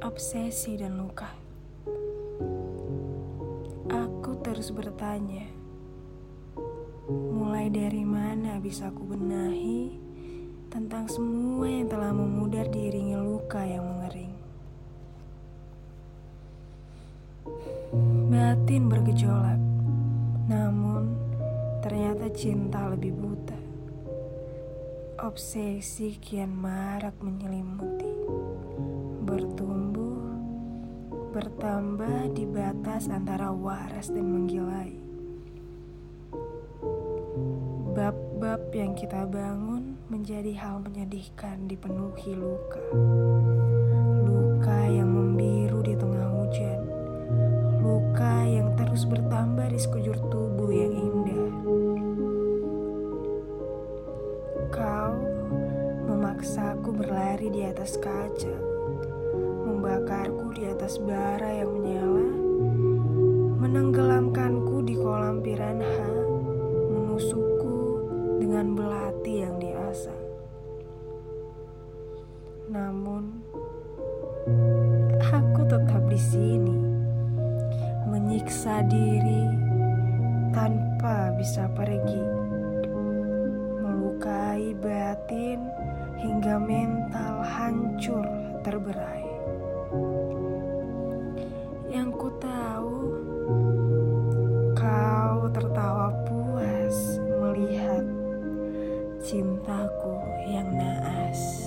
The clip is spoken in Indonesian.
obsesi dan luka. Aku terus bertanya, mulai dari mana bisa aku benahi tentang semua yang telah memudar diiringi luka yang mengering. Batin bergejolak, namun ternyata cinta lebih buta. Obsesi kian marak menyelimuti, bertumbuh, bertambah di batas antara waras dan menggilai. Bab-bab yang kita bangun menjadi hal menyedihkan dipenuhi luka. Luka yang membiru di tengah hujan. Luka yang terus bertambah di sekujur tubuh yang indah. Kau memaksaku berlari di atas kaca, membakarku di atas bara yang menyala, menenggelamkanku di kolam piranha, menusukku dengan belati yang diasah. Namun, aku tetap di sini, menyiksa diri tanpa bisa pergi melukai batin terberai. Yang ku tahu, kau tertawa puas melihat cintaku yang naas.